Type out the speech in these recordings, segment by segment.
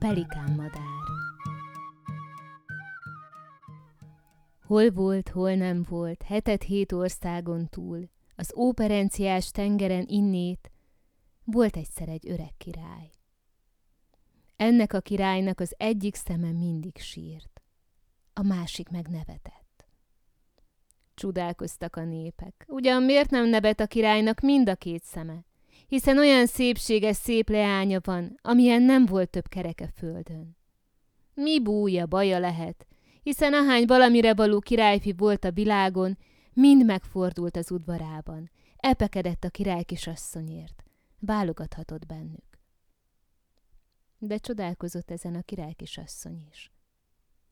pelikán madár Hol volt, hol nem volt, hetet hét országon túl, az óperenciás tengeren innét, volt egyszer egy öreg király. Ennek a királynak az egyik szeme mindig sírt, a másik meg nevetett. Csodálkoztak a népek. Ugyan miért nem nevet a királynak mind a két szeme? Hiszen olyan szépséges szép leánya van, amilyen nem volt több kereke földön. Mi búja, baja lehet, hiszen ahány valamire való királyfi volt a világon, mind megfordult az udvarában, epekedett a király kisasszonyért, válogathatott bennük. De csodálkozott ezen a király kisasszony is,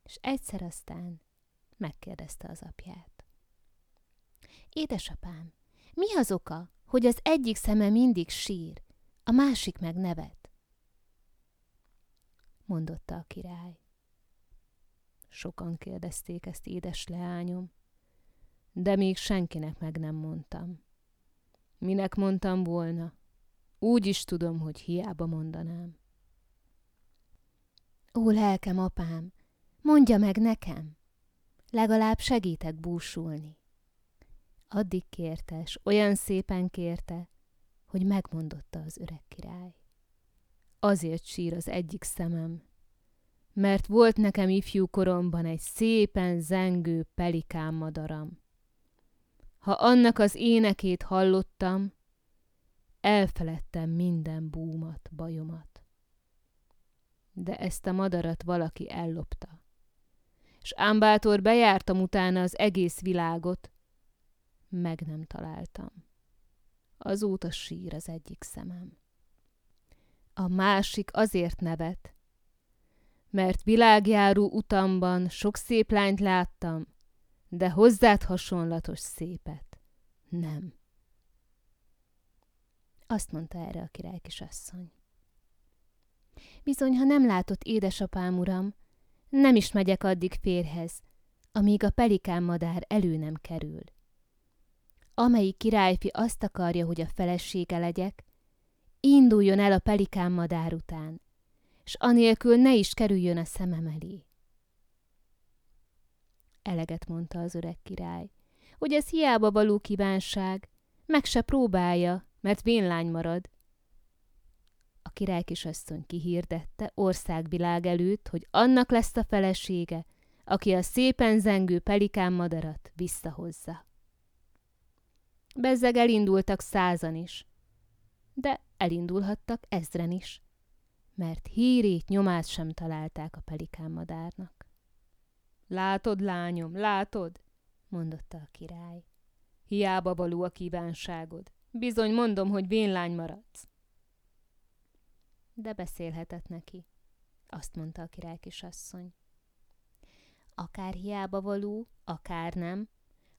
és egyszer aztán megkérdezte az apját. Édesapám, mi az oka, hogy az egyik szeme mindig sír, a másik meg nevet? mondotta a király. Sokan kérdezték ezt, édes leányom, de még senkinek meg nem mondtam. Minek mondtam volna? Úgy is tudom, hogy hiába mondanám. Ó, lelkem, apám, mondja meg nekem. Legalább segítek búsulni. Addig kérte, s olyan szépen kérte, hogy megmondotta az öreg király. Azért sír az egyik szemem, mert volt nekem ifjú koromban egy szépen zengő pelikán madaram. Ha annak az énekét hallottam, elfeledtem minden búmat, bajomat. De ezt a madarat valaki ellopta. És ámbátor bejártam utána az egész világot, meg nem találtam. Azóta sír az egyik szemem. A másik azért nevet, mert világjáró utamban sok szép lányt láttam, de hozzád hasonlatos szépet nem. Azt mondta erre a király kisasszony. Bizony, ha nem látott édesapám, uram, nem is megyek addig férhez, amíg a pelikán madár elő nem kerül. Amelyik királyfi azt akarja, hogy a felesége legyek, induljon el a pelikán madár után, s anélkül ne is kerüljön a szemem elé. Eleget mondta az öreg király, hogy ez hiába való kívánság, meg se próbálja, mert vénlány marad. A király kisasszony kihirdette országvilág előtt, hogy annak lesz a felesége, aki a szépen zengő pelikán madarat visszahozza. Bezzeg elindultak százan is, de elindulhattak ezren is mert hírét, nyomát sem találták a pelikán madárnak. Látod, lányom, látod? mondotta a király. Hiába való a kívánságod. Bizony mondom, hogy vénlány maradsz. De beszélhetett neki, azt mondta a király kisasszony. Akár hiába való, akár nem,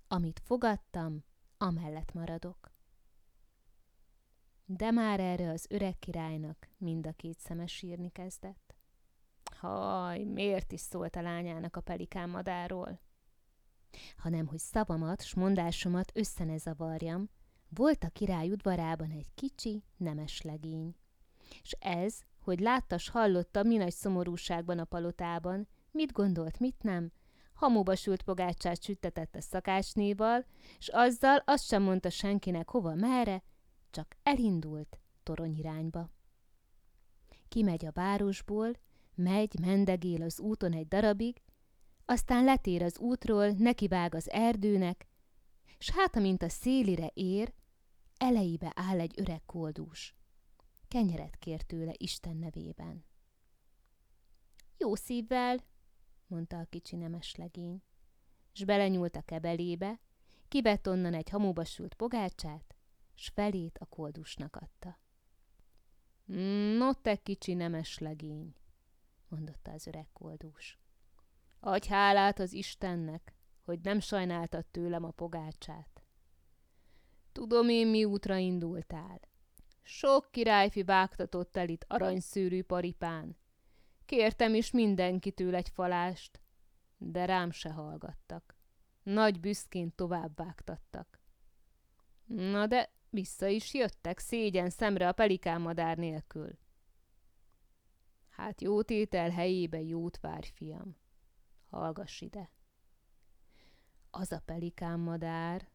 amit fogadtam, amellett maradok de már erre az öreg királynak mind a két szeme sírni kezdett. Haj, miért is szólt a lányának a pelikán madáról? Hanem, hogy szavamat, s mondásomat össze ne zavarjam, volt a király udvarában egy kicsi, nemes legény. És ez, hogy láttas, hallotta, mi nagy szomorúságban a palotában, mit gondolt, mit nem, hamuba sült pogácsát süttetett a szakácsnéval, és azzal azt sem mondta senkinek hova, merre, csak elindult torony irányba. Kimegy a városból, megy, mendegél az úton egy darabig, aztán letér az útról, nekivág az erdőnek, s hát, amint a szélire ér, elejébe áll egy öreg koldús. Kenyeret kér tőle Isten nevében. Jó szívvel, mondta a kicsi nemes legény, s belenyúlt a kebelébe, kivett onnan egy hamuba sült pogácsát, s felét a koldusnak adta. No, te kicsi nemes legény, mondotta az öreg koldus. Adj hálát az Istennek, hogy nem sajnáltad tőlem a pogácsát. Tudom én, mi útra indultál. Sok királyfi vágtatott el itt aranyszőrű paripán. Kértem is mindenkitől egy falást, de rám se hallgattak. Nagy büszkén tovább vágtattak. Na de vissza is jöttek szégyen szemre a pelikánmadár nélkül. Hát jó tétel helyébe jót várj, fiam. Hallgass ide. Az a pelikán madár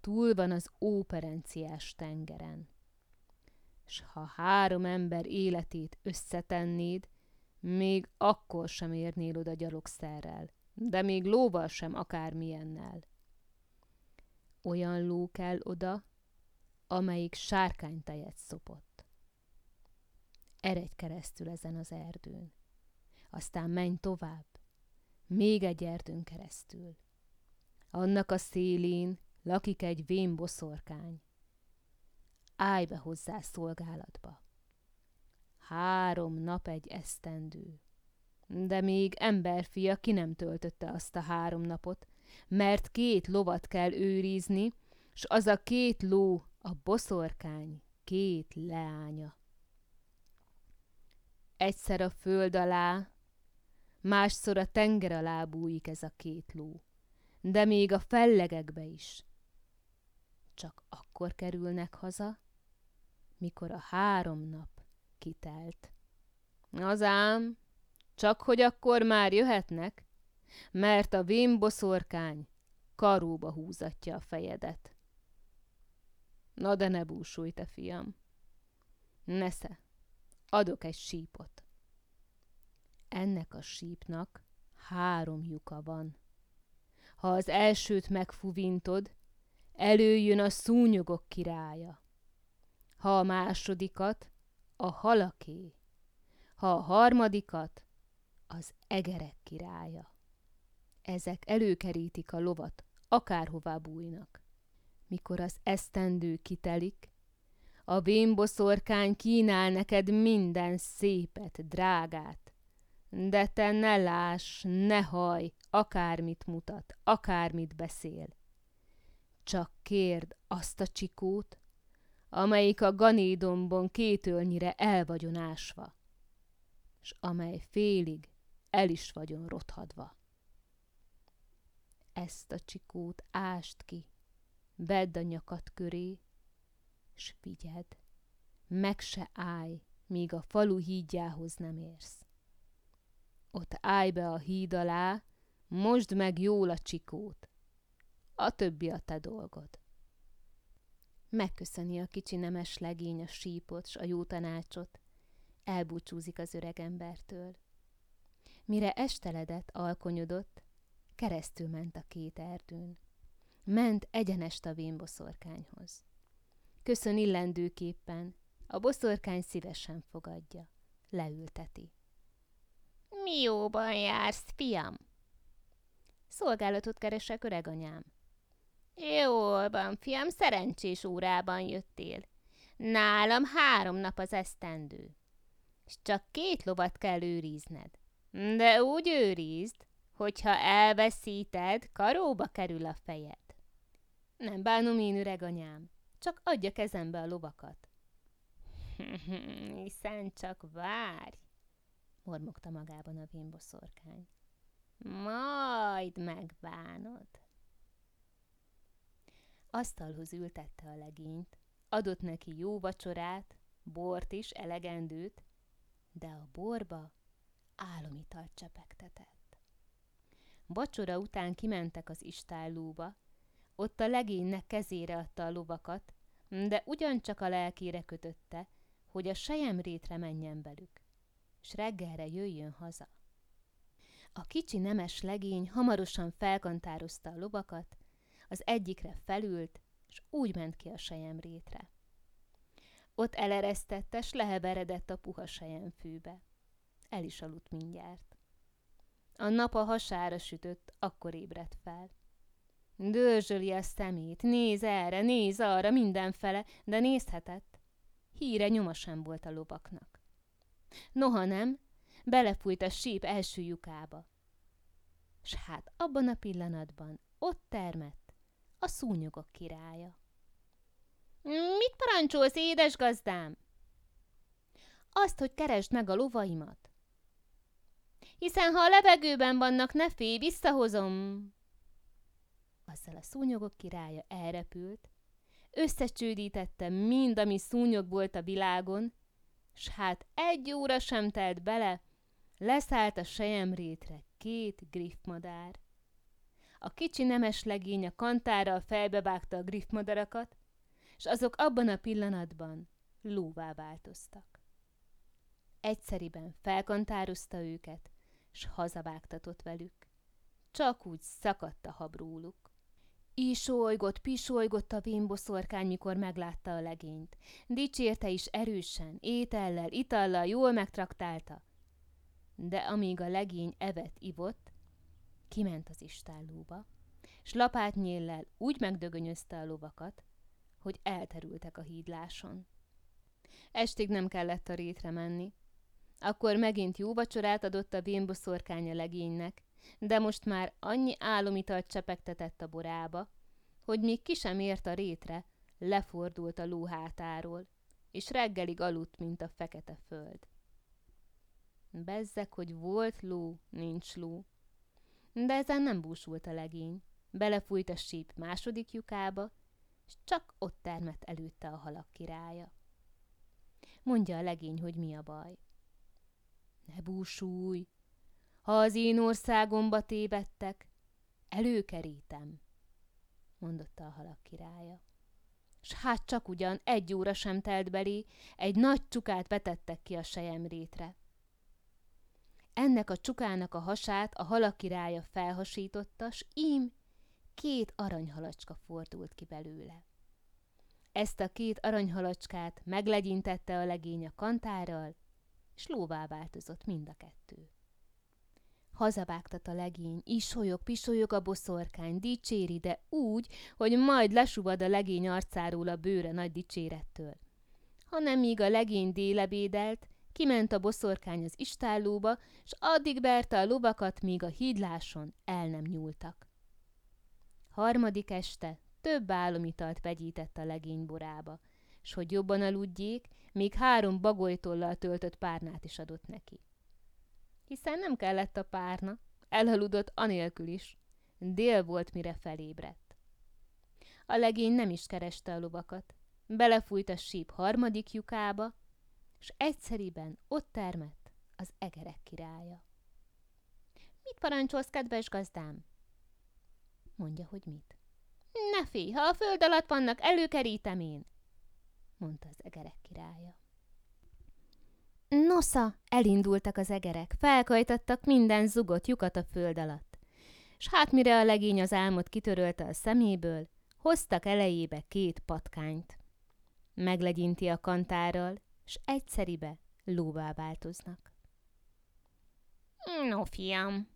túl van az óperenciás tengeren. S ha három ember életét összetennéd, még akkor sem érnél oda gyalogszerrel, de még lóval sem akármilyennel. Olyan ló kell oda, amelyik sárkánytejet szopott. Eredj keresztül ezen az erdőn. Aztán menj tovább, még egy erdőn keresztül. Annak a szélén lakik egy vén boszorkány. Állj be hozzá szolgálatba. Három nap egy esztendő. De még emberfia ki nem töltötte azt a három napot, mert két lovat kell őrizni, s az a két ló a boszorkány két leánya. Egyszer a föld alá, másszor a tenger alá bújik ez a két ló, de még a fellegekbe is. Csak akkor kerülnek haza, mikor a három nap kitelt. Az csak hogy akkor már jöhetnek, mert a vénboszorkány karóba húzatja a fejedet. Na de ne búsulj, te fiam. Nesze, adok egy sípot. Ennek a sípnak három lyuka van. Ha az elsőt megfuvintod, előjön a szúnyogok királya. Ha a másodikat, a halaké. Ha a harmadikat, az egerek királya. Ezek előkerítik a lovat, akárhová bújnak mikor az esztendő kitelik, a vénboszorkány kínál neked minden szépet, drágát, de te ne láss, ne haj, akármit mutat, akármit beszél. Csak kérd azt a csikót, amelyik a ganédomban kétölnyire el vagyon ásva, s amely félig el is vagyon rothadva. Ezt a csikót ást ki, vedd a nyakat köré, s figyeld, meg se állj, míg a falu hídjához nem érsz. Ott állj be a híd alá, mosd meg jól a csikót, a többi a te dolgod. Megköszöni a kicsi nemes legény a sípot s a jó tanácsot, elbúcsúzik az öreg embertől. Mire esteledett, alkonyodott, keresztül ment a két erdőn. Ment egyenest a vénboszorkányhoz. Köszön illendőképpen, a boszorkány szívesen fogadja, leülteti. Mi jóban jársz, fiam? Szolgálatot keresek, öreganyám. Jól van, fiam, szerencsés órában jöttél. Nálam három nap az esztendő, és csak két lovat kell őrizned. De úgy őrizd, hogyha elveszíted, karóba kerül a fejed. Nem bánom én, öreg anyám. Csak adja kezembe a lovakat. Hiszen csak várj, mormogta magában a vénboszorkány. Majd megbánod. Asztalhoz ültette a legényt, adott neki jó vacsorát, bort is, elegendőt, de a borba álomitalt csepegtetett. Vacsora után kimentek az istállóba, ott a legénynek kezére adta a lovakat, de ugyancsak a lelkére kötötte, hogy a sejemrétre menjen velük, s reggelre jöjjön haza. A kicsi nemes legény hamarosan felkantározta a lovakat, az egyikre felült, és úgy ment ki a sejemrétre. Ott eleresztette, s leheveredett a puha sejemfűbe. El is aludt mindjárt. A nap a hasára sütött, akkor ébredt fel. Dörzsöli a szemét, néz erre, néz arra, mindenfele, de nézhetett. Híre nyoma sem volt a lovaknak. Noha nem, belefújt a síp első lyukába. S hát abban a pillanatban ott termett a szúnyogok királya. Mit parancsolsz, édes gazdám? Azt, hogy keresd meg a lovaimat. Hiszen ha a levegőben vannak, ne félj, visszahozom. Azzal a szúnyogok királya elrepült, összecsődítette mind, ami szúnyog volt a világon, s hát egy óra sem telt bele, leszállt a sejemrétre két griffmadár. A kicsi nemes legény a kantárral fejbevágta a griffmadarakat, s azok abban a pillanatban lóvá változtak. Egyszeriben felkantározta őket, s hazavágtatott velük. Csak úgy szakadt a hab róluk. Ísolygott, pisolygott a vénboszorkány, mikor meglátta a legényt. Dicsérte is erősen, étellel, itallal, jól megtraktálta. De amíg a legény evet ivott, kiment az istállóba, s lapátnyéllel úgy megdögönyözte a lovakat, hogy elterültek a hídláson. Estig nem kellett a rétre menni. Akkor megint jó vacsorát adott a vénboszorkány a legénynek, de most már annyi álomitalt csepegtetett a borába, hogy még ki sem ért a rétre, lefordult a ló és reggelig aludt, mint a fekete föld. Bezzek, hogy volt ló, nincs ló. De ezen nem búsult a legény. Belefújt a síp második lyukába, és csak ott termett előtte a halak királya. Mondja a legény, hogy mi a baj. Ne búsulj, ha az én országomba tévedtek, előkerítem, mondotta a halak királya. S hát csak ugyan egy óra sem telt belé, egy nagy csukát vetettek ki a sejemrétre. Ennek a csukának a hasát a halak királya felhasította, s ím két aranyhalacska fordult ki belőle. Ezt a két aranyhalacskát meglegyintette a legény a kantárral, s lóvá változott mind a kettő. Hazavágtat a legény, isolyog, pisolyog a boszorkány, dicséri, de úgy, hogy majd lesuvad a legény arcáról a bőre nagy dicsérettől. Hanem míg a legény délebédelt, kiment a boszorkány az istállóba, s addig verte a lovakat, míg a hídláson el nem nyúltak. Harmadik este több álomitalt vegyített a legény borába, s hogy jobban aludjék, még három bagolytollal töltött párnát is adott neki hiszen nem kellett a párna, elhaludott anélkül is. Dél volt, mire felébredt. A legény nem is kereste a lovakat. Belefújt a síp harmadik lyukába, és egyszeriben ott termett az egerek királya. Mit parancsolsz, kedves gazdám? Mondja, hogy mit. Ne félj, ha a föld alatt vannak, előkerítem én, mondta az egerek királya. Nosza, elindultak az egerek, felkajtattak minden zugot lyukat a föld alatt. S hát mire a legény az álmot kitörölte a szeméből, hoztak elejébe két patkányt. Meglegyinti a kantárral, s egyszeribe lóvá változnak. No, fiam,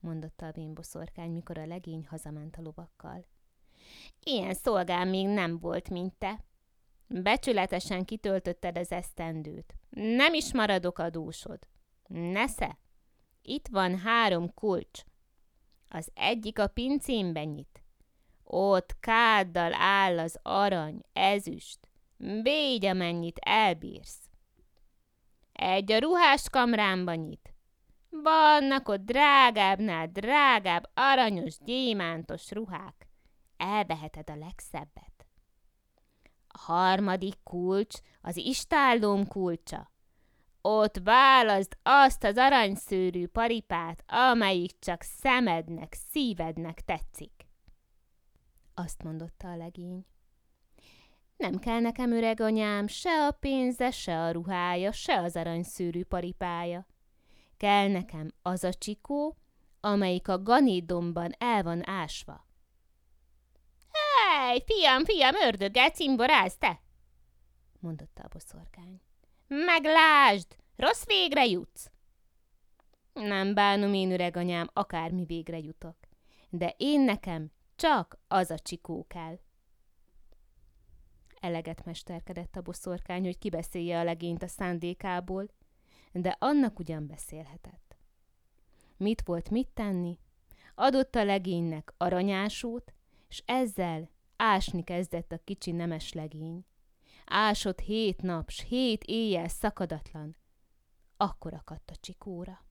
mondotta a bimboszorkány, mikor a legény hazament a lovakkal. Ilyen szolgám még nem volt, mint te. Becsületesen kitöltötted az esztendőt. Nem is maradok adósod. Nesze, itt van három kulcs. Az egyik a pincémben nyit. Ott káddal áll az arany, ezüst. Végy, amennyit elbírsz. Egy a ruhás kamrámban nyit. Vannak ott drágábbnál drágább, aranyos, gyémántos ruhák. Elveheted a legszebbet. A harmadik kulcs az istállóm kulcsa. Ott válaszd azt az aranyszőrű paripát, amelyik csak szemednek, szívednek tetszik. Azt mondotta a legény. Nem kell nekem, öreg anyám, se a pénze, se a ruhája, se az aranyszőrű paripája. Kell nekem az a csikó, amelyik a ganédomban el van ásva. Hely, fiam, fiam, ördöggel cimboráz te! mondotta a boszorkány. Meglásd, rossz végre jutsz! Nem bánom én, öreg anyám, akármi végre jutok. De én nekem csak az a csikó kell. Eleget mesterkedett a boszorkány, hogy kibeszélje a legényt a szándékából, de annak ugyan beszélhetett. Mit volt mit tenni? Adott a legénynek aranyásút, és ezzel ásni kezdett a kicsi nemes legény. Ásott hét nap, s hét éjjel szakadatlan. Akkor akadt a csikóra.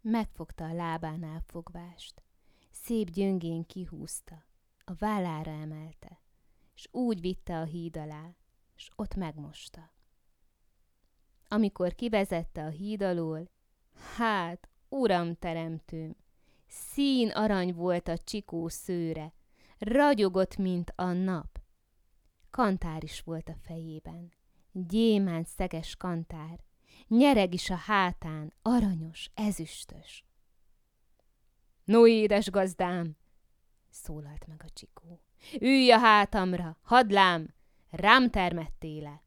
Megfogta a lábánál fogvást, szép gyöngén kihúzta, a vállára emelte, s úgy vitte a híd alá, s ott megmosta. amikor kivezette a híd alól, hát, uram teremtőm, szín arany volt a csikó szőre, ragyogott, mint a nap. Kantár is volt a fejében, gyémánt szeges kantár, nyereg is a hátán, aranyos, ezüstös. No, édes gazdám, szólalt meg a csikó. Ülj a hátamra, hadlám, rám termettéle.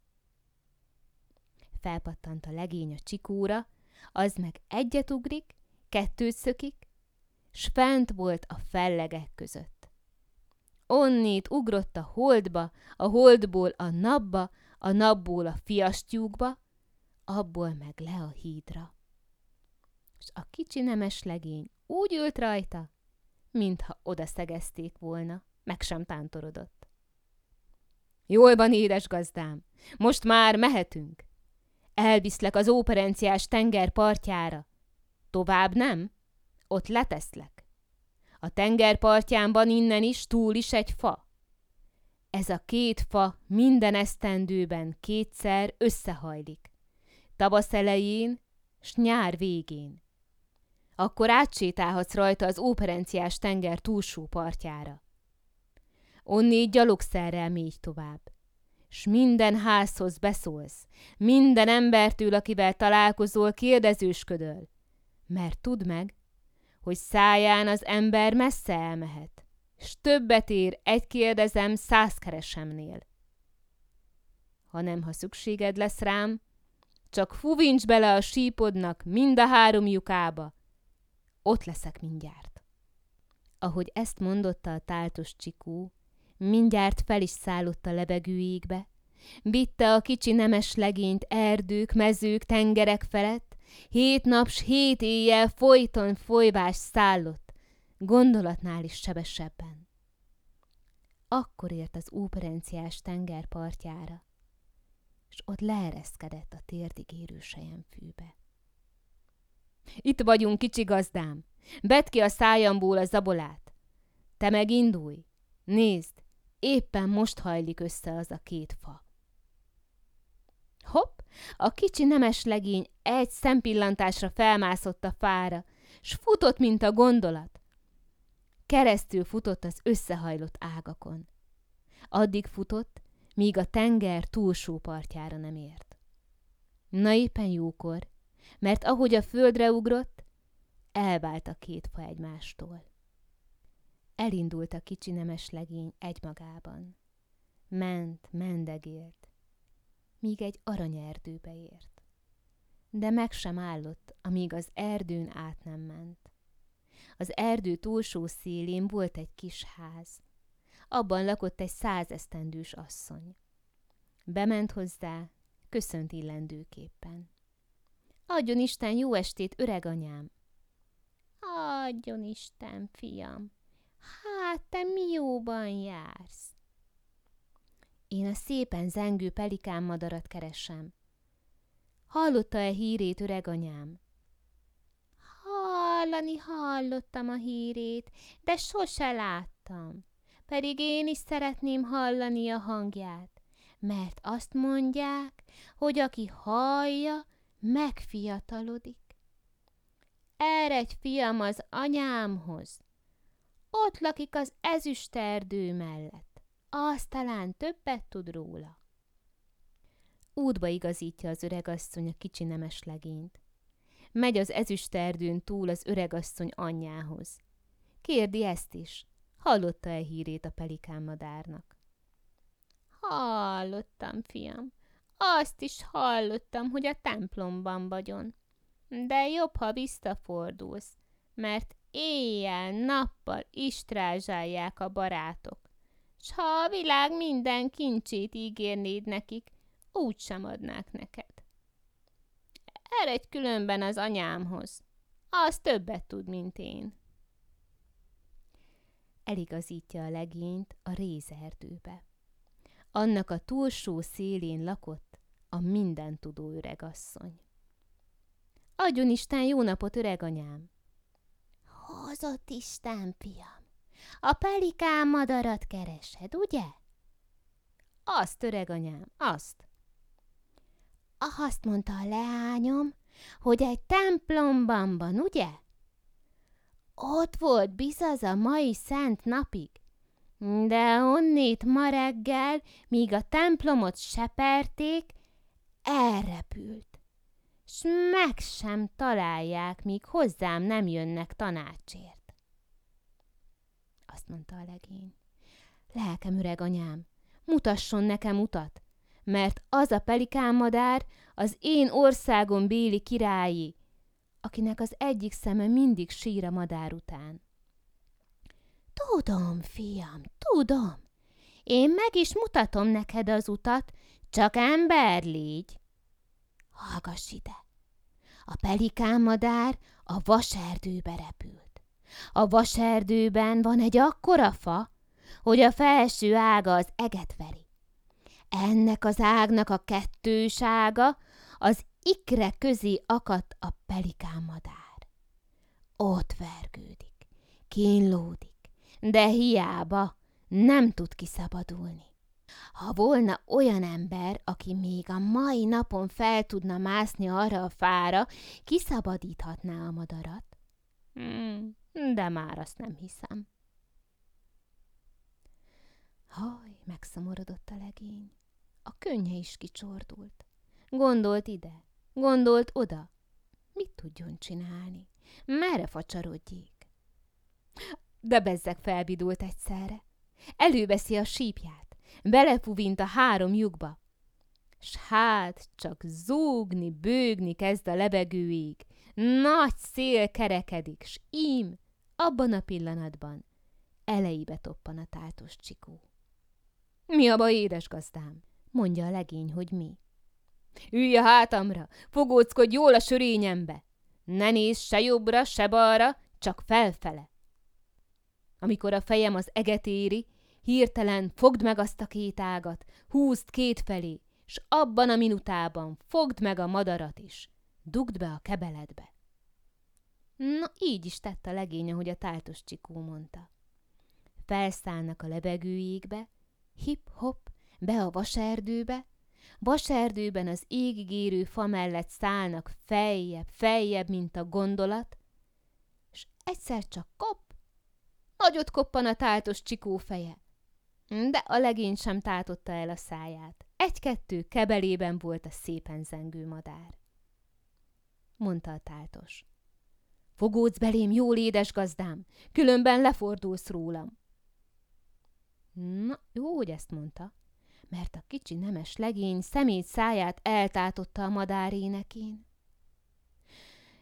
Felpattant a legény a csikóra, az meg egyet ugrik, kettőt szökik, s fent volt a fellegek között. Onnét ugrott a holdba, a holdból a napba, a napból a fiastyúkba, abból meg le a hídra. És a kicsi nemes legény úgy ült rajta, mintha oda szegezték volna, meg sem tántorodott. Jól van, édes gazdám, most már mehetünk. Elviszlek az óperenciás tenger partjára. Tovább nem? Ott leteszlek. A tenger partján innen is, túl is egy fa. Ez a két fa minden esztendőben kétszer összehajlik. Tavasz elején, s nyár végén akkor átsétálhatsz rajta az óperenciás tenger túlsó partjára. Onnét gyalogszerrel mégy tovább. S minden házhoz beszólsz, minden embertől, akivel találkozol, kérdezősködöl. Mert tudd meg, hogy száján az ember messze elmehet, s többet ér egy kérdezem száz keresemnél. Hanem ha szükséged lesz rám, csak fuvincs bele a sípodnak mind a három lyukába, ott leszek mindjárt. Ahogy ezt mondotta a táltos csikó, mindjárt fel is szállott a lebegő égbe, vitte a kicsi nemes legényt erdők, mezők, tengerek felett, hét nap s hét éjjel folyton folyvás szállott, gondolatnál is sebesebben. Akkor ért az óperenciás tenger partjára, és ott leereszkedett a térdig érő fűbe. Itt vagyunk, kicsi gazdám. Bedd ki a szájamból a zabolát. Te meg indulj. Nézd, éppen most hajlik össze az a két fa. Hopp, a kicsi nemes legény egy szempillantásra felmászott a fára, s futott, mint a gondolat. Keresztül futott az összehajlott ágakon. Addig futott, míg a tenger túlsó partjára nem ért. Na éppen jókor, mert ahogy a földre ugrott, elvált a két fa egymástól. Elindult a kicsi nemes legény egymagában. Ment, mendegélt, míg egy aranyerdőbe ért. De meg sem állott, amíg az erdőn át nem ment. Az erdő túlsó szélén volt egy kis ház. Abban lakott egy százesztendős asszony. Bement hozzá, köszönt illendőképpen. Adjon Isten jó estét, öreg anyám! Adjon Isten, fiam! Hát, te mi jóban jársz? Én a szépen zengő pelikán madarat keresem. Hallotta-e hírét, öreg anyám? Hallani hallottam a hírét, de sose láttam. Pedig én is szeretném hallani a hangját, mert azt mondják, hogy aki hallja, megfiatalodik. Eredj, fiam, az anyámhoz. Ott lakik az ezüsterdő mellett. Az talán többet tud róla. Útba igazítja az öregasszony a kicsi nemes legényt. Megy az ezüsterdőn túl az öregasszony anyjához. Kérdi ezt is. Hallotta-e hírét a pelikán madárnak? Hallottam, fiam. Azt is hallottam, hogy a templomban vagyon. De jobb, ha visszafordulsz, mert éjjel-nappal istrázsálják a barátok. S ha a világ minden kincsét ígérnéd nekik, úgy sem adnák neked. Eredj különben az anyámhoz. Az többet tud, mint én. Eligazítja a legényt a rézerdőbe. Annak a túlsó szélén lakott a mindentudó öregasszony. Adjon Isten jó napot, öreganyám! Hozott Isten, fiam! A pelikán madarat keresed, ugye? Azt, öreganyám, azt. Azt mondta a leányom, hogy egy templomban van, ugye? Ott volt bizaz a mai szent napig. De onnét ma reggel, míg a templomot seperték, elrepült. S meg sem találják, míg hozzám nem jönnek tanácsért. Azt mondta a legény. Lelkem öreg anyám, mutasson nekem utat, mert az a pelikánmadár az én országom béli királyi, akinek az egyik szeme mindig sír a madár után. Tudom, fiam, tudom. Én meg is mutatom neked az utat, csak ember légy. Hallgass ide. A pelikánmadár a vaserdőbe repült. A vaserdőben van egy akkora fa, hogy a felső ága az eget veri. Ennek az ágnak a kettősága az ikre közé akadt a pelikánmadár. Ott vergődik, kínlódik, de hiába nem tud kiszabadulni. Ha volna olyan ember, aki még a mai napon fel tudna mászni arra a fára, kiszabadíthatná a madarat. Hmm, de már azt nem hiszem. Haj, megszomorodott a legény. A könnye is kicsordult. Gondolt ide, gondolt oda. Mit tudjon csinálni? Merre facsarodjék? De bezzeg felbidult egyszerre. Előveszi a sípját, belefuvint a három lyukba, s hát csak zúgni, bőgni kezd a lebegőig. Nagy szél kerekedik, s ím, abban a pillanatban elejébe toppan a tátos csikó. Mi a baj, édes gazdám? mondja a legény, hogy mi. Ülj a hátamra, fogóckodj jól a sörényembe. Ne nézz se jobbra, se balra, csak felfele. Amikor a fejem az eget éri, hirtelen fogd meg azt a két ágat, húzd két felé, s abban a minutában fogd meg a madarat is. Dugd be a kebeledbe. Na, így is tett a legény, ahogy a táltos csikó mondta. Felszállnak a lebegőjékbe, hip-hop, be a vaserdőbe, vaserdőben az égig érő fa mellett szállnak feljebb, feljebb, mint a gondolat, és egyszer csak kop, nagyot koppan a tátos csikó feje. De a legény sem tátotta el a száját. Egy-kettő kebelében volt a szépen zengő madár. Mondta a táltos. Fogódsz belém, jól édes gazdám, különben lefordulsz rólam. Na, jó, hogy ezt mondta, mert a kicsi nemes legény szemét száját eltátotta a madár énekén.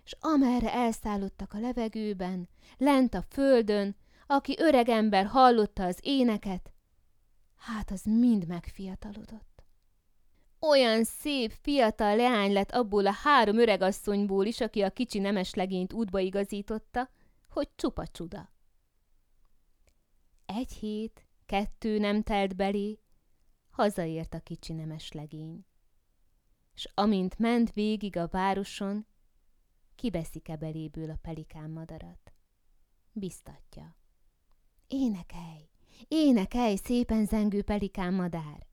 S amerre elszállottak a levegőben, lent a földön, aki öreg ember hallotta az éneket, hát az mind megfiatalodott. Olyan szép, fiatal leány lett abból a három öregasszonyból is, aki a kicsi nemes legényt útba igazította, hogy csupa csuda. Egy hét, kettő nem telt belé, hazaért a kicsi nemes legény. S amint ment végig a városon, kibeszik beléből a pelikán madarat. Biztatja. Énekelj, énekelj, szépen zengő pelikán madár!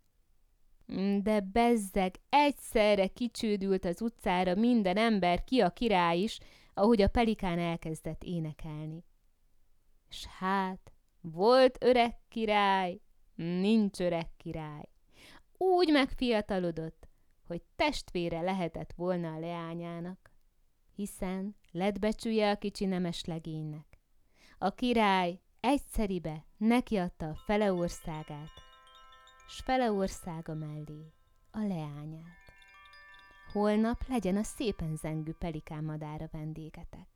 De bezzeg egyszerre kicsődült az utcára minden ember, ki a király is, ahogy a pelikán elkezdett énekelni. S hát, volt öreg király, nincs öreg király. Úgy megfiatalodott, hogy testvére lehetett volna a leányának, hiszen lett becsülje a kicsi nemes legénynek. A király egyszeribe nekiadta a fele országát, s fele országa mellé a leányát. Holnap legyen a szépen zengő pelikán madára vendégetek.